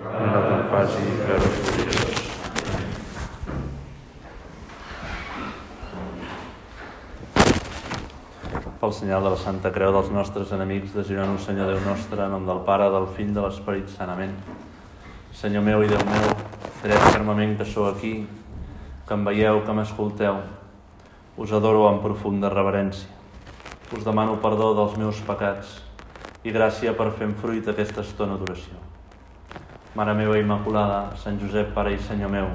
no te'n faci veure curiós. Pel senyal de la Santa Creu dels nostres enemics, de Girona, Senyor Déu nostre, en nom del Pare, del Fill, de l'Esperit Sant. Amén. Senyor meu i Déu meu, dret fermament que sou aquí, que em veieu, que m'escolteu, us adoro amb profunda reverència. Us demano perdó dels meus pecats i gràcia per fer en fruit aquesta estona d'oració. Mare meva Immaculada, Sant Josep, Pare i Senyor meu,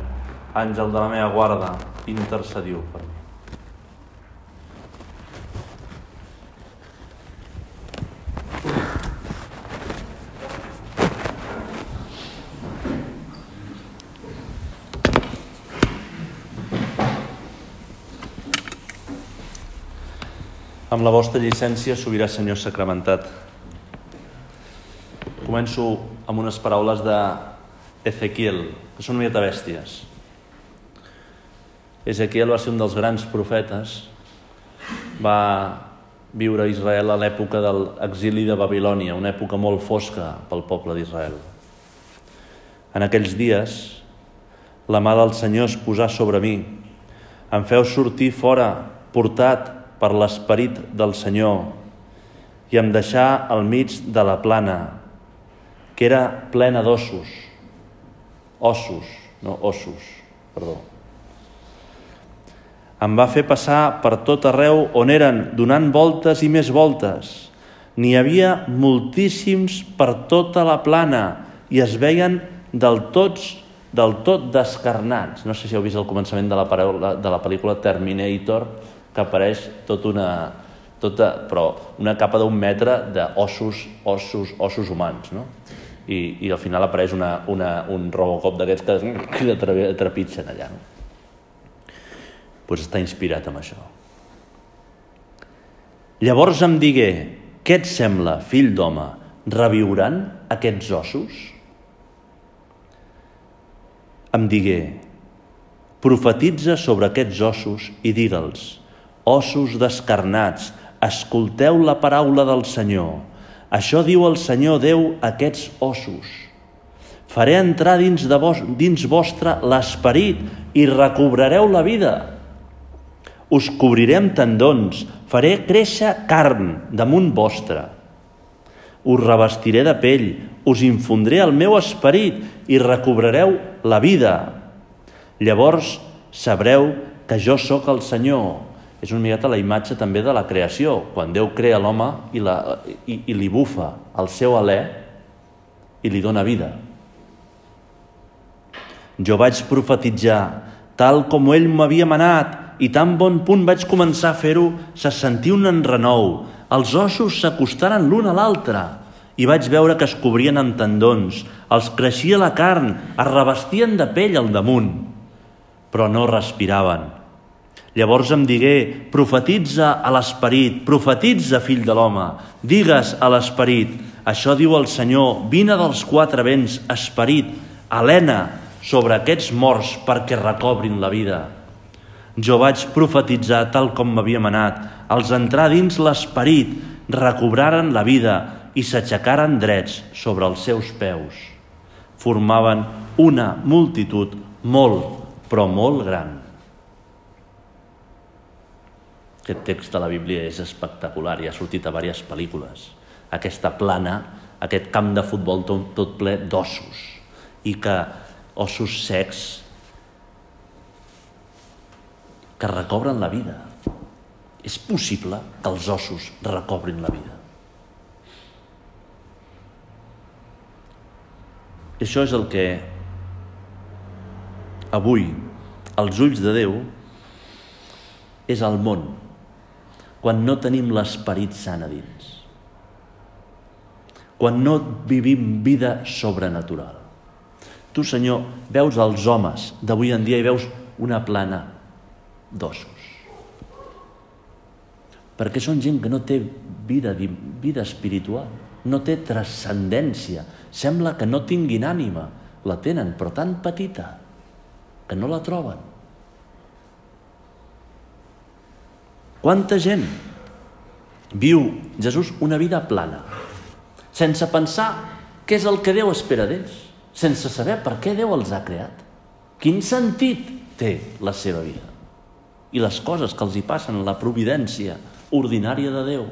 àngel de la meva guarda, intercediu per mi. Amb la vostra llicència, sobirà Senyor sacramentat. Començo amb unes paraules de Ezequiel, que són una bèsties. Ezequiel va ser un dels grans profetes, va viure a Israel a l'època de l'exili de Babilònia, una època molt fosca pel poble d'Israel. En aquells dies, la mà del Senyor es posà sobre mi, em feu sortir fora, portat per l'esperit del Senyor i em deixà al mig de la plana, que era plena d'ossos, ossos, no ossos, perdó. Em va fer passar per tot arreu on eren, donant voltes i més voltes. N'hi havia moltíssims per tota la plana i es veien del tots del tot descarnats. No sé si heu vist el començament de la, paraula, de la pel·lícula Terminator, que apareix tot una, tota, però una capa d'un metre d'ossos, ossos, ossos humans, no? I, i al final apareix una, una, un Robocop d'aquests que, que trepitgen allà, no? pues està inspirat amb això. Llavors em digué, què et sembla, fill d'home, reviuran aquests ossos? Em digué, profetitza sobre aquests ossos i digue'ls, ossos descarnats, escolteu la paraula del Senyor. Això diu el Senyor Déu a aquests ossos. Faré entrar dins, de vos, dins vostre l'esperit i recobrareu la vida. Us cobriré amb tendons, faré créixer carn damunt vostre. Us revestiré de pell, us infondré el meu esperit i recobrareu la vida. Llavors sabreu que jo sóc el Senyor. És una miqueta la imatge també de la creació, quan Déu crea l'home i, la, i, i li bufa el seu alè i li dona vida. Jo vaig profetitzar tal com ell m'havia manat i tan bon punt vaig començar a fer-ho, se sentia un enrenou. Els ossos s'acostaren l'un a l'altre i vaig veure que es cobrien amb tendons, els creixia la carn, es revestien de pell al damunt, però no respiraven. Llavors em digué, profetitza a l'esperit, profetitza, fill de l'home, digues a l'esperit, això diu el Senyor, vine dels quatre vents, esperit, Helena, sobre aquests morts perquè recobrin la vida. Jo vaig profetitzar tal com m'havia manat. Els entrar dins l'esperit recobraren la vida i s'aixecaren drets sobre els seus peus. Formaven una multitud molt, però molt gran. Aquest text de la Bíblia és espectacular i ha sortit a diverses pel·lícules. Aquesta plana, aquest camp de futbol tot, tot ple d'ossos i que ossos secs que recobren la vida. És possible que els ossos recobrin la vida. Això és el que avui, als ulls de Déu, és el món, quan no tenim l'esperit sant a dins, quan no vivim vida sobrenatural. Tu, Senyor, veus els homes d'avui en dia i veus una plana d'ossos. Perquè són gent que no té vida, vida espiritual, no té transcendència. Sembla que no tinguin ànima. La tenen, però tan petita que no la troben. Quanta gent viu Jesús una vida plana, sense pensar què és el que Déu espera d'ells, sense saber per què Déu els ha creat. Quin sentit té la seva vida? I les coses que els hi passen, la providència ordinària de Déu.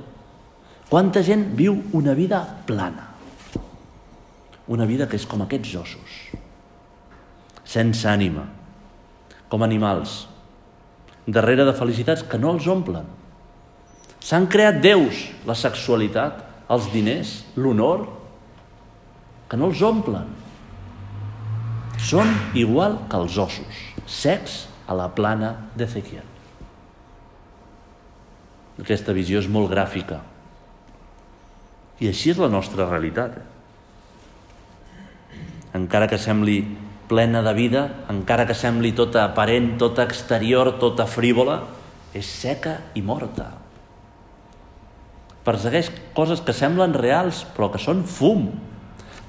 Quanta gent viu una vida plana? Una vida que és com aquests ossos, sense ànima, com animals, darrere de felicitats que no els omplen. S'han creat déus, la sexualitat, els diners, l'honor, que no els omplen. Són igual que els ossos, secs a la plana d'Ezequiel. Aquesta visió és molt gràfica. I així és la nostra realitat. Encara que sembli plena de vida, encara que sembli tota aparent, tota exterior, tota frívola, és seca i morta. Persegueix coses que semblen reals, però que són fum.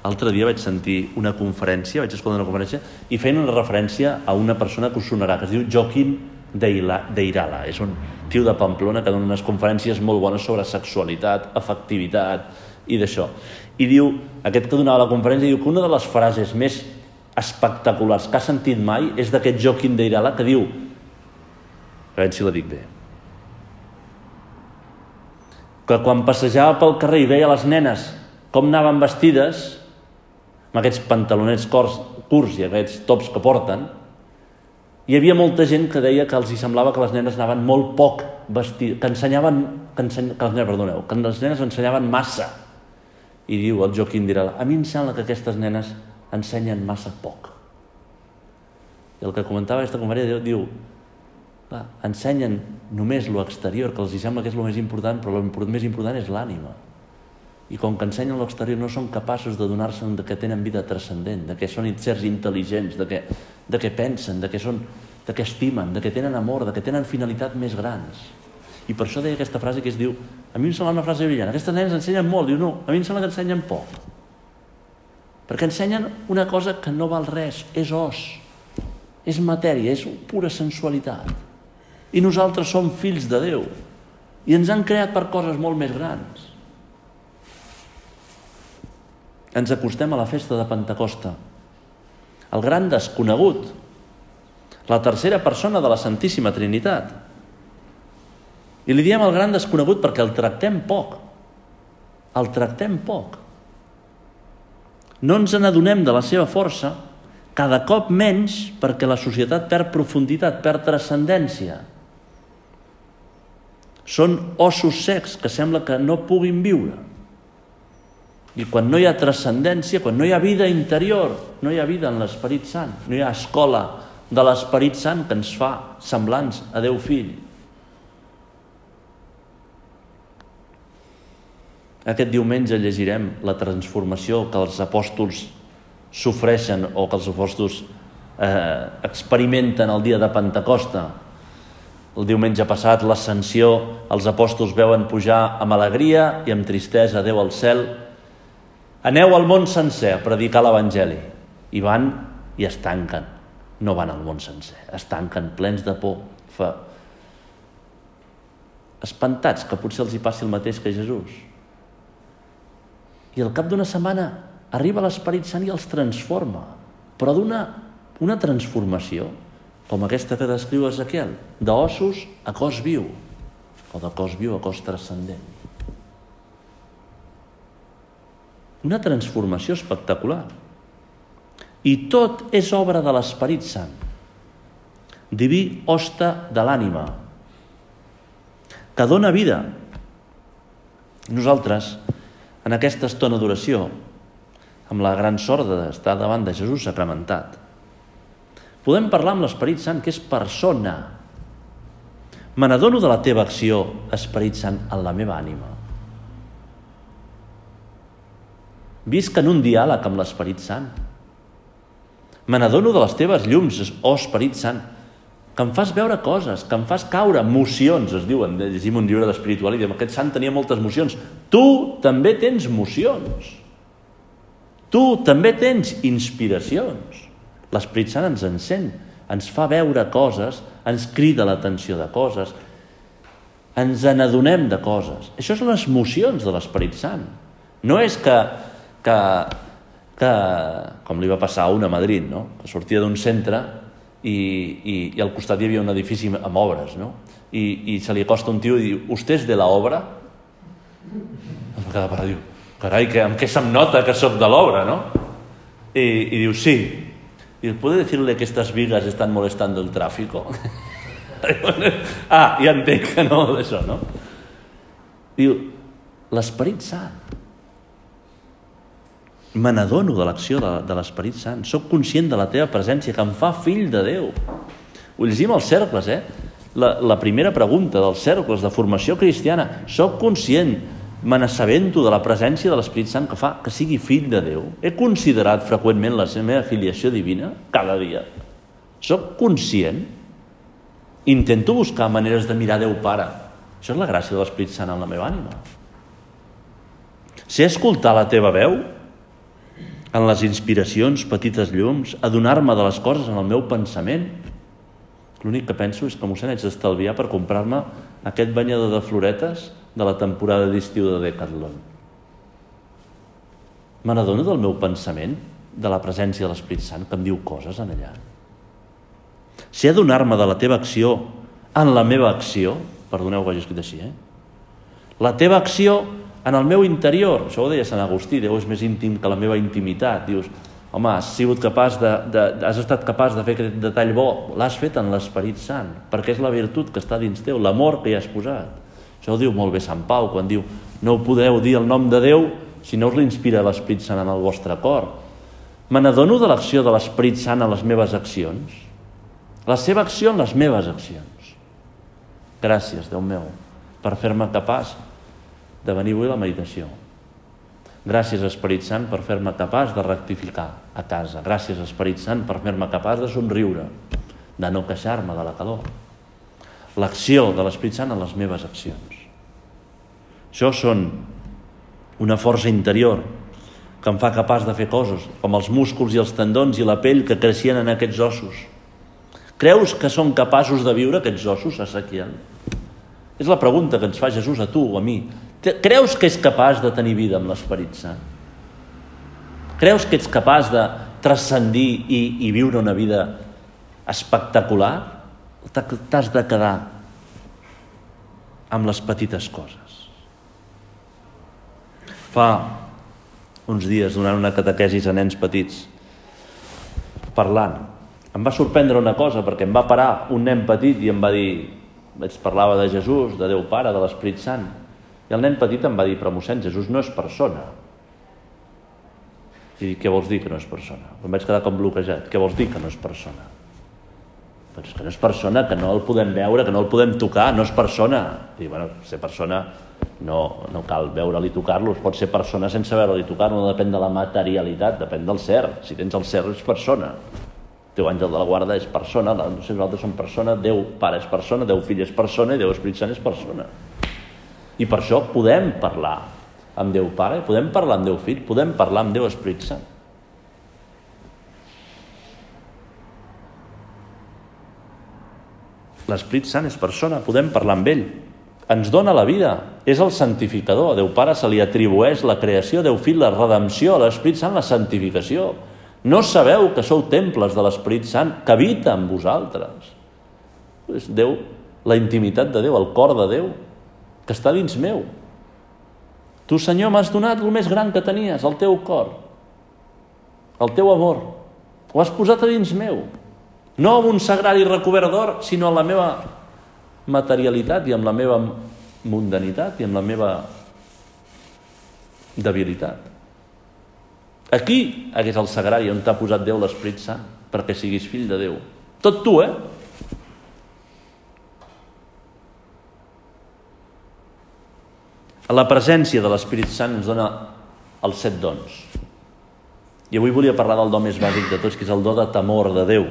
L'altre dia vaig sentir una conferència, vaig escoltar una conferència, i feien una referència a una persona que us sonarà, que es diu Joaquín Deirala. És un tio de Pamplona que dona unes conferències molt bones sobre sexualitat, afectivitat i d'això. I diu, aquest que donava la conferència, diu que una de les frases més espectaculars que ha sentit mai és d'aquest Joaquín Deirala que diu, a veure si la dic bé, que quan passejava pel carrer i veia les nenes com anaven vestides, amb aquests pantalonets curts, curts i aquests tops que porten, hi havia molta gent que deia que els hi semblava que les nenes anaven molt poc vestides, que ensenyaven, que, enseny, que les nenes, perdoneu, que les nenes ensenyaven massa. I diu el Joaquín Deirala, a mi em sembla que aquestes nenes ensenyen massa poc. I el que comentava aquesta conferència diu, clar, ensenyen només lo exterior, que els hi sembla que és el més important, però el més important és l'ànima. I com que ensenyen l'exterior no són capaços de donar-se de que tenen vida transcendent, de que són certs intel·ligents, de que, de que pensen, de que, són, de que estimen, de que tenen amor, de que tenen finalitat més grans. I per això deia aquesta frase que es diu, a mi em sembla una frase brillant, aquestes nenes ensenyen molt, diu no, a mi em sembla que ensenyen poc. Perquè ensenyen una cosa que no val res, és os, és matèria, és pura sensualitat. I nosaltres som fills de Déu. I ens han creat per coses molt més grans. Ens acostem a la festa de Pentecosta. El gran desconegut, la tercera persona de la Santíssima Trinitat. I li diem el gran desconegut perquè el tractem poc. El tractem poc no ens n'adonem de la seva força, cada cop menys perquè la societat perd profunditat, perd transcendència. Són ossos secs que sembla que no puguin viure. I quan no hi ha transcendència, quan no hi ha vida interior, no hi ha vida en l'Esperit Sant, no hi ha escola de l'Esperit Sant que ens fa semblants a Déu Fill. Aquest diumenge llegirem la transformació que els apòstols sofreixen o que els apòstols eh, experimenten el dia de Pentecosta. El diumenge passat, l'ascensió, els apòstols veuen pujar amb alegria i amb tristesa Déu al cel. Aneu al món sencer a predicar l'Evangeli. I van i es tanquen. No van al món sencer, es tanquen plens de por. Fa... Espantats que potser els hi passi el mateix que Jesús i al cap d'una setmana arriba l'Esperit Sant i els transforma, però d'una una transformació, com aquesta que descriu Ezequiel, d'ossos a cos viu, o de cos viu a cos transcendent. Una transformació espectacular. I tot és obra de l'Esperit Sant. Diví hoste de l'ànima, que dona vida. Nosaltres, en aquesta estona d'oració, amb la gran sort d'estar davant de Jesús sacramentat. Podem parlar amb l'Esperit Sant, que és persona. Me n'adono de la teva acció, Esperit Sant, en la meva ànima. Visc en un diàleg amb l'Esperit Sant. Me n'adono de les teves llums, oh Esperit Sant, que em fas veure coses, que em fas caure emocions, es diuen, llegim un llibre d'espiritualitat, aquest sant tenia moltes emocions. Tu també tens emocions. Tu també tens inspiracions. L'Esprit Sant ens encén, ens fa veure coses, ens crida l'atenció de coses, ens n'adonem de coses. Això són les emocions de l'Esperit Sant. No és que, que que, com li va passar a una a Madrid, no? que sortia d'un centre i, i, i al costat hi havia un edifici amb obres, no? I, i se li acosta un tio i diu, «Usted és de la obra?» Em queda para, diu, carai, que, amb què se'm nota que sóc de l'obra, no? I, I diu, sí. I diu, ¿puede decirle que estas vigas están molestando el tráfico? ah, ja entenc que no, d'això, no? Diu, l'Esperit Sant. Me n'adono de l'acció de, de l'Esperit Sant. Soc conscient de la teva presència, que em fa fill de Déu. Ho llegim als cercles, eh? La, la primera pregunta dels cercles de formació cristiana. Soc conscient, me n'assabento de la presència de l'Esperit Sant que fa que sigui fill de Déu. He considerat freqüentment la meva filiació divina cada dia. Soc conscient. Intento buscar maneres de mirar Déu Pare. Això és la gràcia de l'Esperit Sant en la meva ànima. Sé escoltar la teva veu en les inspiracions, petites llums, adonar-me de les coses en el meu pensament. L'únic que penso és que m'ho haig d'estalviar per comprar-me aquest banyador de floretes de la temporada d'estiu de Decathlon. Me n'adono del meu pensament, de la presència de l'Esprit Sant, que em diu coses en allà. Sé adonar-me de la teva acció en la meva acció, perdoneu que hagi escrit així, eh? La teva acció en el meu interior, això ho deia Sant Agustí, Déu és més íntim que la meva intimitat, dius, home, has sigut capaç de, de, has estat capaç de fer aquest detall bo, l'has fet en l'Esperit Sant, perquè és la virtut que està dins teu, l'amor que hi has posat. Això ho diu molt bé Sant Pau, quan diu, no podeu dir el nom de Déu si no us l'inspira l'Esperit Sant en el vostre cor. Me n'adono de l'acció de l'Esperit Sant en les meves accions. La seva acció en les meves accions. Gràcies, Déu meu, per fer-me capaç de venir avui a la meditació. Gràcies, Esperit Sant, per fer-me capaç de rectificar a casa. Gràcies, Esperit Sant, per fer-me capaç de somriure, de no queixar-me de la calor. L'acció de l'Esperit Sant en les meves accions. Això són una força interior que em fa capaç de fer coses, com els músculs i els tendons i la pell que creixien en aquests ossos. Creus que són capaços de viure aquests ossos assequiant? És la pregunta que ens fa Jesús a tu o a mi. Creus que és capaç de tenir vida amb l'Esperit Sant? Creus que ets capaç de transcendir i, i viure una vida espectacular? T'has de quedar amb les petites coses. Fa uns dies, donant una catequesis a nens petits, parlant, em va sorprendre una cosa, perquè em va parar un nen petit i em va dir, vaig parlava de Jesús, de Déu Pare, de l'Esperit Sant, i el nen petit em va dir, però mossèn, Jesús no és persona. I dic, què vols dir que no és persona? Em vaig quedar com bloquejat. Què vols dir que no és persona? És que no és persona, que no el podem veure, que no el podem tocar, no és persona. I bueno, ser persona no, no cal veure-li tocar-lo, pot ser persona sense veure-li tocar-lo, no depèn de la materialitat, depèn del cert. Si tens el cert és persona. Déu àngel de la guarda és persona, no sé, nosaltres som persona, Déu pare és persona, Déu fill és persona i Déu Espírit Sant és persona. I per això podem parlar amb Déu Pare, podem parlar amb Déu Fill, podem parlar amb Déu Esprit Sant. L'Esprit Sant és persona, podem parlar amb ell. Ens dona la vida, és el santificador. A Déu Pare se li atribueix la creació, Déu Fill la redempció, a l'Esprit Sant la santificació. No sabeu que sou temples de l'Esprit Sant que habita en vosaltres. És Déu, la intimitat de Déu, el cor de Déu, que està dins meu. Tu, Senyor, m'has donat el més gran que tenies, el teu cor, el teu amor. Ho has posat a dins meu. No amb un sagrari recobert d'or, sinó en la meva materialitat i amb la meva mundanitat i amb la meva debilitat. Aquí hagués el sagrari on t'ha posat Déu l'Esprit Sant perquè siguis fill de Déu. Tot tu, eh? La presència de l'Espírit Sant ens dona els set dons. I avui volia parlar del do més bàsic de tots, que és el do de temor de Déu.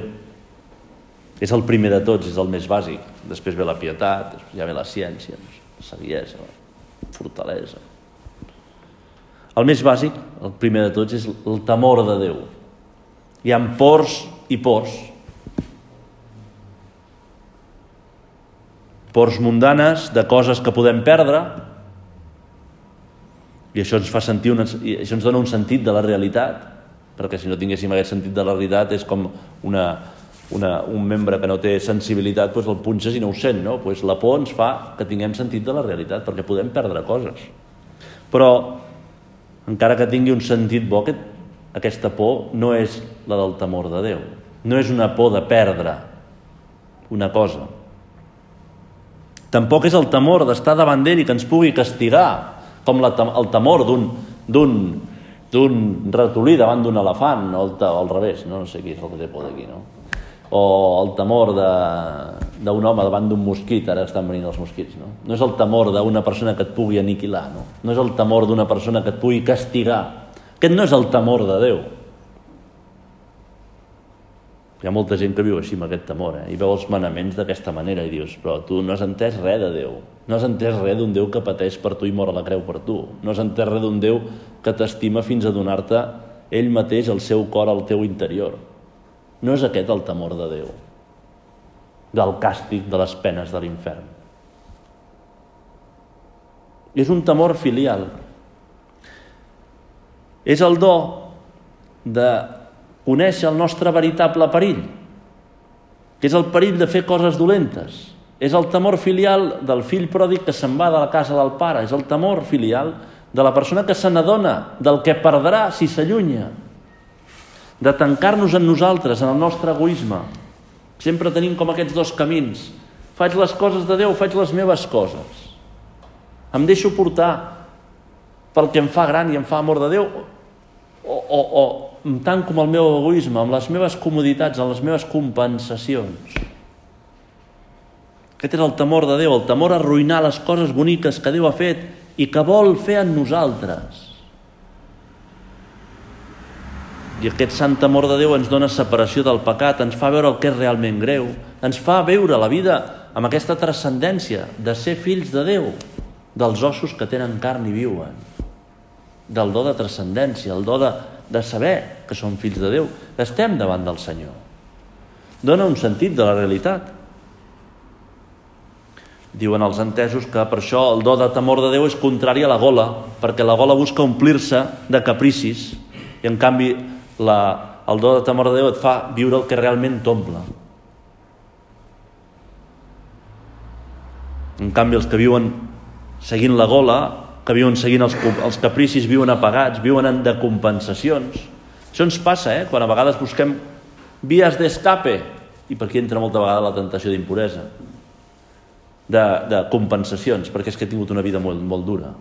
És el primer de tots, és el més bàsic. Després ve la pietat, després ja ve la ciència, la saviesa, la fortalesa. El més bàsic, el primer de tots, és el temor de Déu. Hi ha pors i pors. Pors mundanes de coses que podem perdre, i això ens fa sentir una, i això ens dona un sentit de la realitat. perquè si no tinguéssim aquest sentit de la realitat és com una, una, un membre que no té sensibilitat doncs el punxes i no ho sent, no? Doncs la por ens fa que tinguem sentit de la realitat, perquè podem perdre coses. Però, encara que tingui un sentit bo, aquest, aquesta por no és la del temor de Déu. No és una por de perdre una cosa. Tampoc és el temor d'estar davant d'ell i que ens pugui castigar, com la, el temor d'un ratolí davant d'un elefant, o el, al revés, no? no sé qui és el que té por d'aquí, no? O el temor d'un home davant d'un mosquit, ara estan venint els mosquits, no? No és el temor d'una persona que et pugui aniquilar, no? No és el temor d'una persona que et pugui castigar. Aquest no és el temor de Déu. Hi ha molta gent que viu així amb aquest temor, eh? i veu els manaments d'aquesta manera i dius, però tu no has entès res de Déu. No has entès res d'un Déu que pateix per tu i mor a la creu per tu. No has entès res d'un Déu que t'estima fins a donar-te ell mateix el seu cor al teu interior. No és aquest el temor de Déu, del càstig de les penes de l'infern. És un temor filial. És el do de conèixer el nostre veritable perill, que és el perill de fer coses dolentes. És el temor filial del fill pròdig que se'n va de la casa del pare. És el temor filial de la persona que se n'adona del que perdrà si s'allunya. De tancar-nos en nosaltres, en el nostre egoisme. Sempre tenim com aquests dos camins. Faig les coses de Déu, faig les meves coses. Em deixo portar pel que em fa gran i em fa amor de Déu o, o, o tant com el meu egoisme, amb les meves comoditats, amb les meves compensacions. Aquest és el temor de Déu, el temor a arruïnar les coses boniques que Déu ha fet i que vol fer en nosaltres. I aquest sant temor de Déu ens dona separació del pecat, ens fa veure el que és realment greu, ens fa veure la vida amb aquesta transcendència de ser fills de Déu, dels ossos que tenen carn i viuen, del do de transcendència, el do de de saber que som fills de Déu, estem davant del Senyor. Dona un sentit de la realitat. Diuen els entesos que per això el do de temor de Déu és contrari a la gola, perquè la gola busca omplir-se de capricis i en canvi la, el do de temor de Déu et fa viure el que realment t'omple. En canvi, els que viuen seguint la gola que viuen seguint els, els capricis, viuen apagats, viuen de compensacions. Això ens passa, eh? quan a vegades busquem vies d'escape, i per aquí entra molta vegada la tentació d'impuresa, de, de compensacions, perquè és que he tingut una vida molt, molt dura.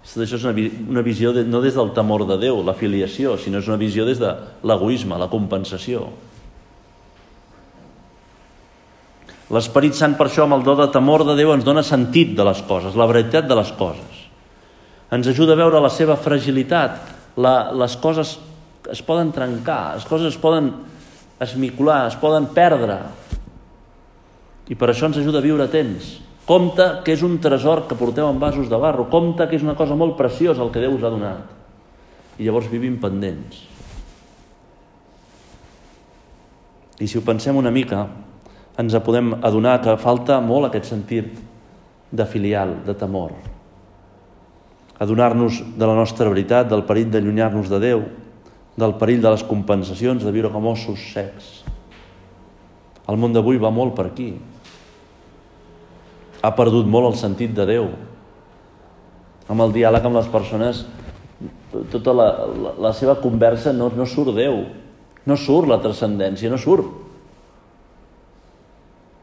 Això és una, una visió de, no des del temor de Déu, la filiació, sinó és una visió des de l'egoisme, la compensació. L'Esperit Sant per això amb el do de temor de Déu ens dona sentit de les coses, la veritat de les coses ens ajuda a veure la seva fragilitat. La, les coses es poden trencar, les coses es poden esmicular, es poden perdre. I per això ens ajuda a viure atents. Compte que és un tresor que porteu en vasos de barro. Compte que és una cosa molt preciosa el que Déu us ha donat. I llavors vivim pendents. I si ho pensem una mica, ens podem adonar que falta molt aquest sentit de filial, de temor adonar-nos de la nostra veritat, del perill d'allunyar-nos de Déu, del perill de les compensacions, de viure com ossos secs. El món d'avui va molt per aquí. Ha perdut molt el sentit de Déu. Amb el diàleg amb les persones, tota la, la, la seva conversa no, no surt Déu, no surt la transcendència, no surt.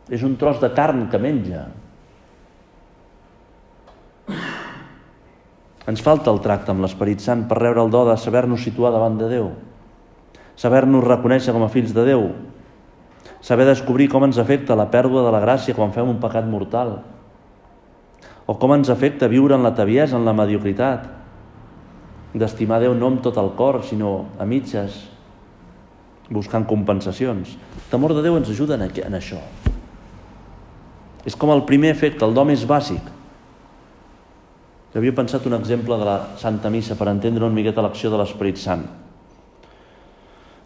És un tros de carn que menja, Ens falta el tracte amb l'Esperit Sant per rebre el do de saber-nos situar davant de Déu, saber-nos reconèixer com a fills de Déu, saber descobrir com ens afecta la pèrdua de la gràcia quan fem un pecat mortal, o com ens afecta viure en la taviesa, en la mediocritat, d'estimar Déu no amb tot el cor, sinó a mitges, buscant compensacions. El temor de Déu ens ajuda en, en això. És com el primer efecte, el do més bàsic. Havia pensat un exemple de la Santa Missa per entendre una miqueta l'acció de l'Esperit Sant.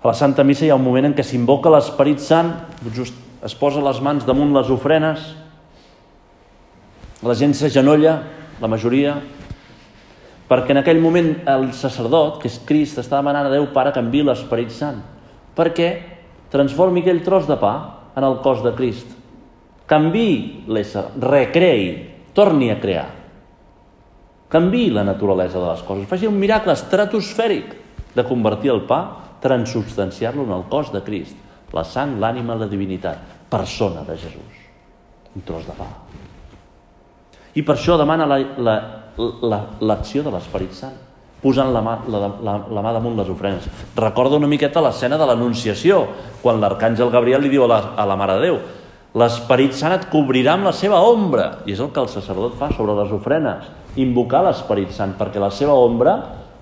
A la Santa Missa hi ha un moment en què s'invoca l'Esperit Sant, just es posa les mans damunt les ofrenes, la gent s'agenolla, la majoria, Perquè en aquell moment el sacerdot, que és Crist, està demanant a Déu Pare que enviï l'Esperit Sant, perquè transformi aquell tros de pa en el cos de Crist. Canvi l'ésser, recreï, torni a crear. Canvi la naturalesa de les coses. Faci un miracle estratosfèric de convertir el pa, transubstanciar-lo en el cos de Crist. La sang, l'ànima, la divinitat. Persona de Jesús. Un tros de pa. I per això demana l'acció la, la, la, de l'Esperit Sant posant la mà, la, la, la mà damunt les ofrenes. Recorda una miqueta l'escena de l'Anunciació, quan l'arcàngel Gabriel li diu a la, a la Mare de Déu l'Esperit Sant et cobrirà amb la seva ombra. I és el que el sacerdot fa sobre les ofrenes. Invocar l'Esperit Sant, perquè la seva ombra,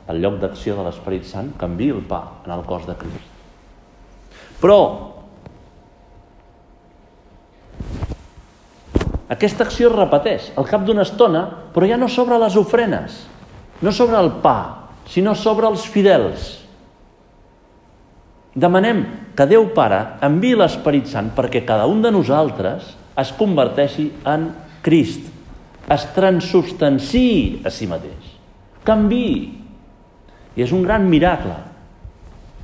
el lloc d'acció de l'Esperit Sant, canvi el pa en el cos de Crist. Però aquesta acció es repeteix al cap d'una estona, però ja no sobre les ofrenes, no sobre el pa, sinó sobre els fidels. Demanem que Déu Pare enviï l'Esperit Sant perquè cada un de nosaltres es converteixi en Crist, es transubstanciï a si mateix, canvi. I és un gran miracle,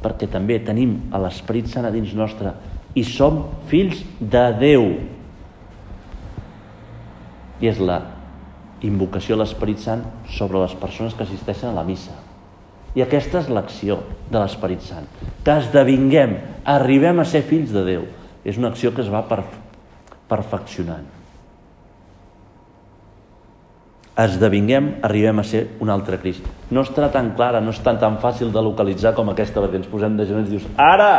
perquè també tenim a l'Esperit Sant a dins nostre i som fills de Déu. I és la invocació a l'Esperit Sant sobre les persones que assisteixen a la missa. I aquesta és l'acció de l'Esperit Sant. Que esdevinguem, arribem a ser fills de Déu. És una acció que es va perf perfeccionant. Esdevinguem, arribem a ser un altre Crist. No estarà tan clara, no és tan, fàcil de localitzar com aquesta, perquè ens posem de genolls i dius, ara!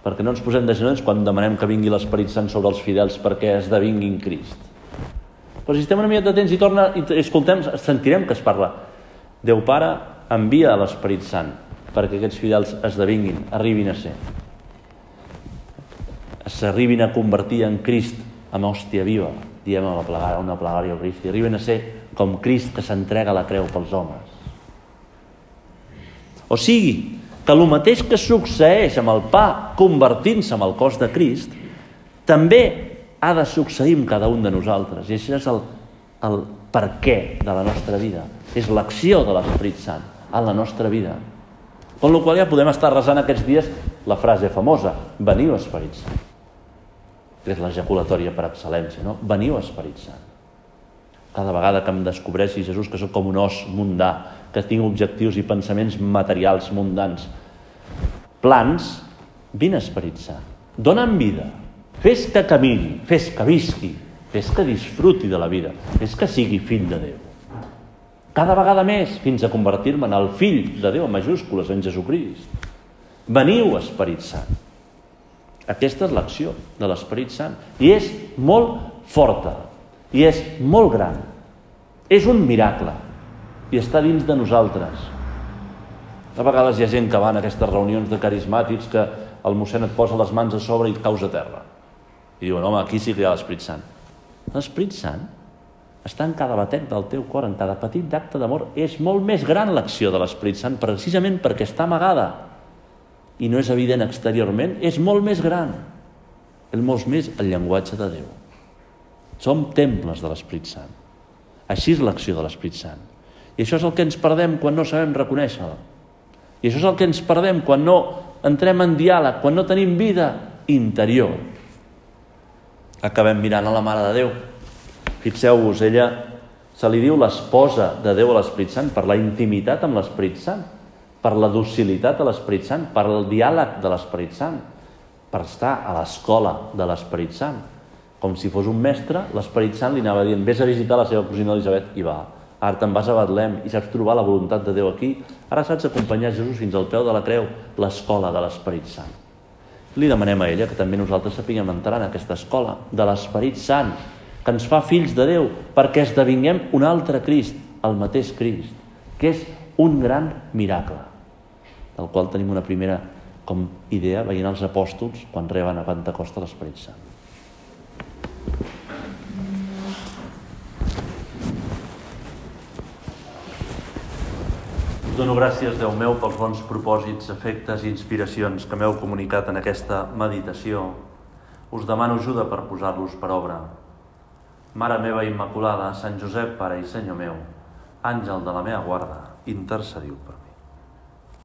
Perquè no ens posem de genolls quan demanem que vingui l'Esperit Sant sobre els fidels perquè esdevinguin Crist. Però si estem una mica temps i torna i escoltem, sentirem que es parla. Déu Pare envia l'Esperit Sant perquè aquests fidels esdevinguin, arribin a ser. S'arribin a convertir en Crist amb hòstia viva, diem a la plegària, una plegària al Crist, arriben a ser com Crist que s'entrega la creu pels homes. O sigui, que el mateix que succeeix amb el pa convertint-se en el cos de Crist, també ha de succeir amb cada un de nosaltres. I això és el, el per què de la nostra vida. És l'acció de l'Esperit Sant a la nostra vida. Con la qual ja podem estar resant aquests dies la frase famosa, veniu Esperit Sant. Que és l'ejaculatòria per excel·lència, no? Veniu Esperit Sant. Cada vegada que em descobreixi Jesús que sóc com un os mundà, que tinc objectius i pensaments materials mundans, plans, vine Esperit Sant. Dóna'm vida, Fes que camini, fes que visqui, fes que disfruti de la vida, fes que sigui fill de Déu. Cada vegada més, fins a convertir-me en el fill de Déu, en majúscules, en Jesucrist. Veniu, Esperit Sant. Aquesta és l'acció de l'Esperit Sant. I és molt forta. I és molt gran. És un miracle. I està dins de nosaltres. A vegades hi ha gent que va a aquestes reunions de carismàtics que el mossèn et posa les mans a sobre i et causa terra. I diuen, home, aquí sí que hi ha l'Esprit Sant. L'Esprit Sant està en cada batec del teu cor, en cada petit acte d'amor. És molt més gran l'acció de l'Esprit Sant, precisament perquè està amagada i no és evident exteriorment, és molt més gran. És molt més el llenguatge de Déu. Som temples de l'Esprit Sant. Així és l'acció de l'Esprit Sant. I això és el que ens perdem quan no sabem reconèixer-la. I això és el que ens perdem quan no entrem en diàleg, quan no tenim vida interior acabem mirant a la Mare de Déu. Fixeu-vos, ella se li diu l'esposa de Déu a l'Esperit Sant per la intimitat amb l'Esperit Sant, per la docilitat a l'Esperit Sant, per el diàleg de l'Esperit Sant, per estar a l'escola de l'Esperit Sant. Com si fos un mestre, l'Esperit Sant li anava dient vés a visitar la seva cosina Elisabet i va. Ara te'n vas a Betlem i saps trobar la voluntat de Déu aquí. Ara saps acompanyar Jesús fins al peu de la creu, l'escola de l'Esperit Sant li demanem a ella que també nosaltres sapiguem entrar en aquesta escola de l'Esperit Sant, que ens fa fills de Déu, perquè esdevinguem un altre Crist, el mateix Crist, que és un gran miracle, del qual tenim una primera com idea veient els apòstols quan reben a Pentecosta l'Esperit Sant. dono gràcies, Déu meu, pels bons propòsits, efectes i inspiracions que m'heu comunicat en aquesta meditació. Us demano ajuda per posar-los per obra. Mare meva Immaculada, Sant Josep, Pare i Senyor meu, Àngel de la meva guarda, intercediu per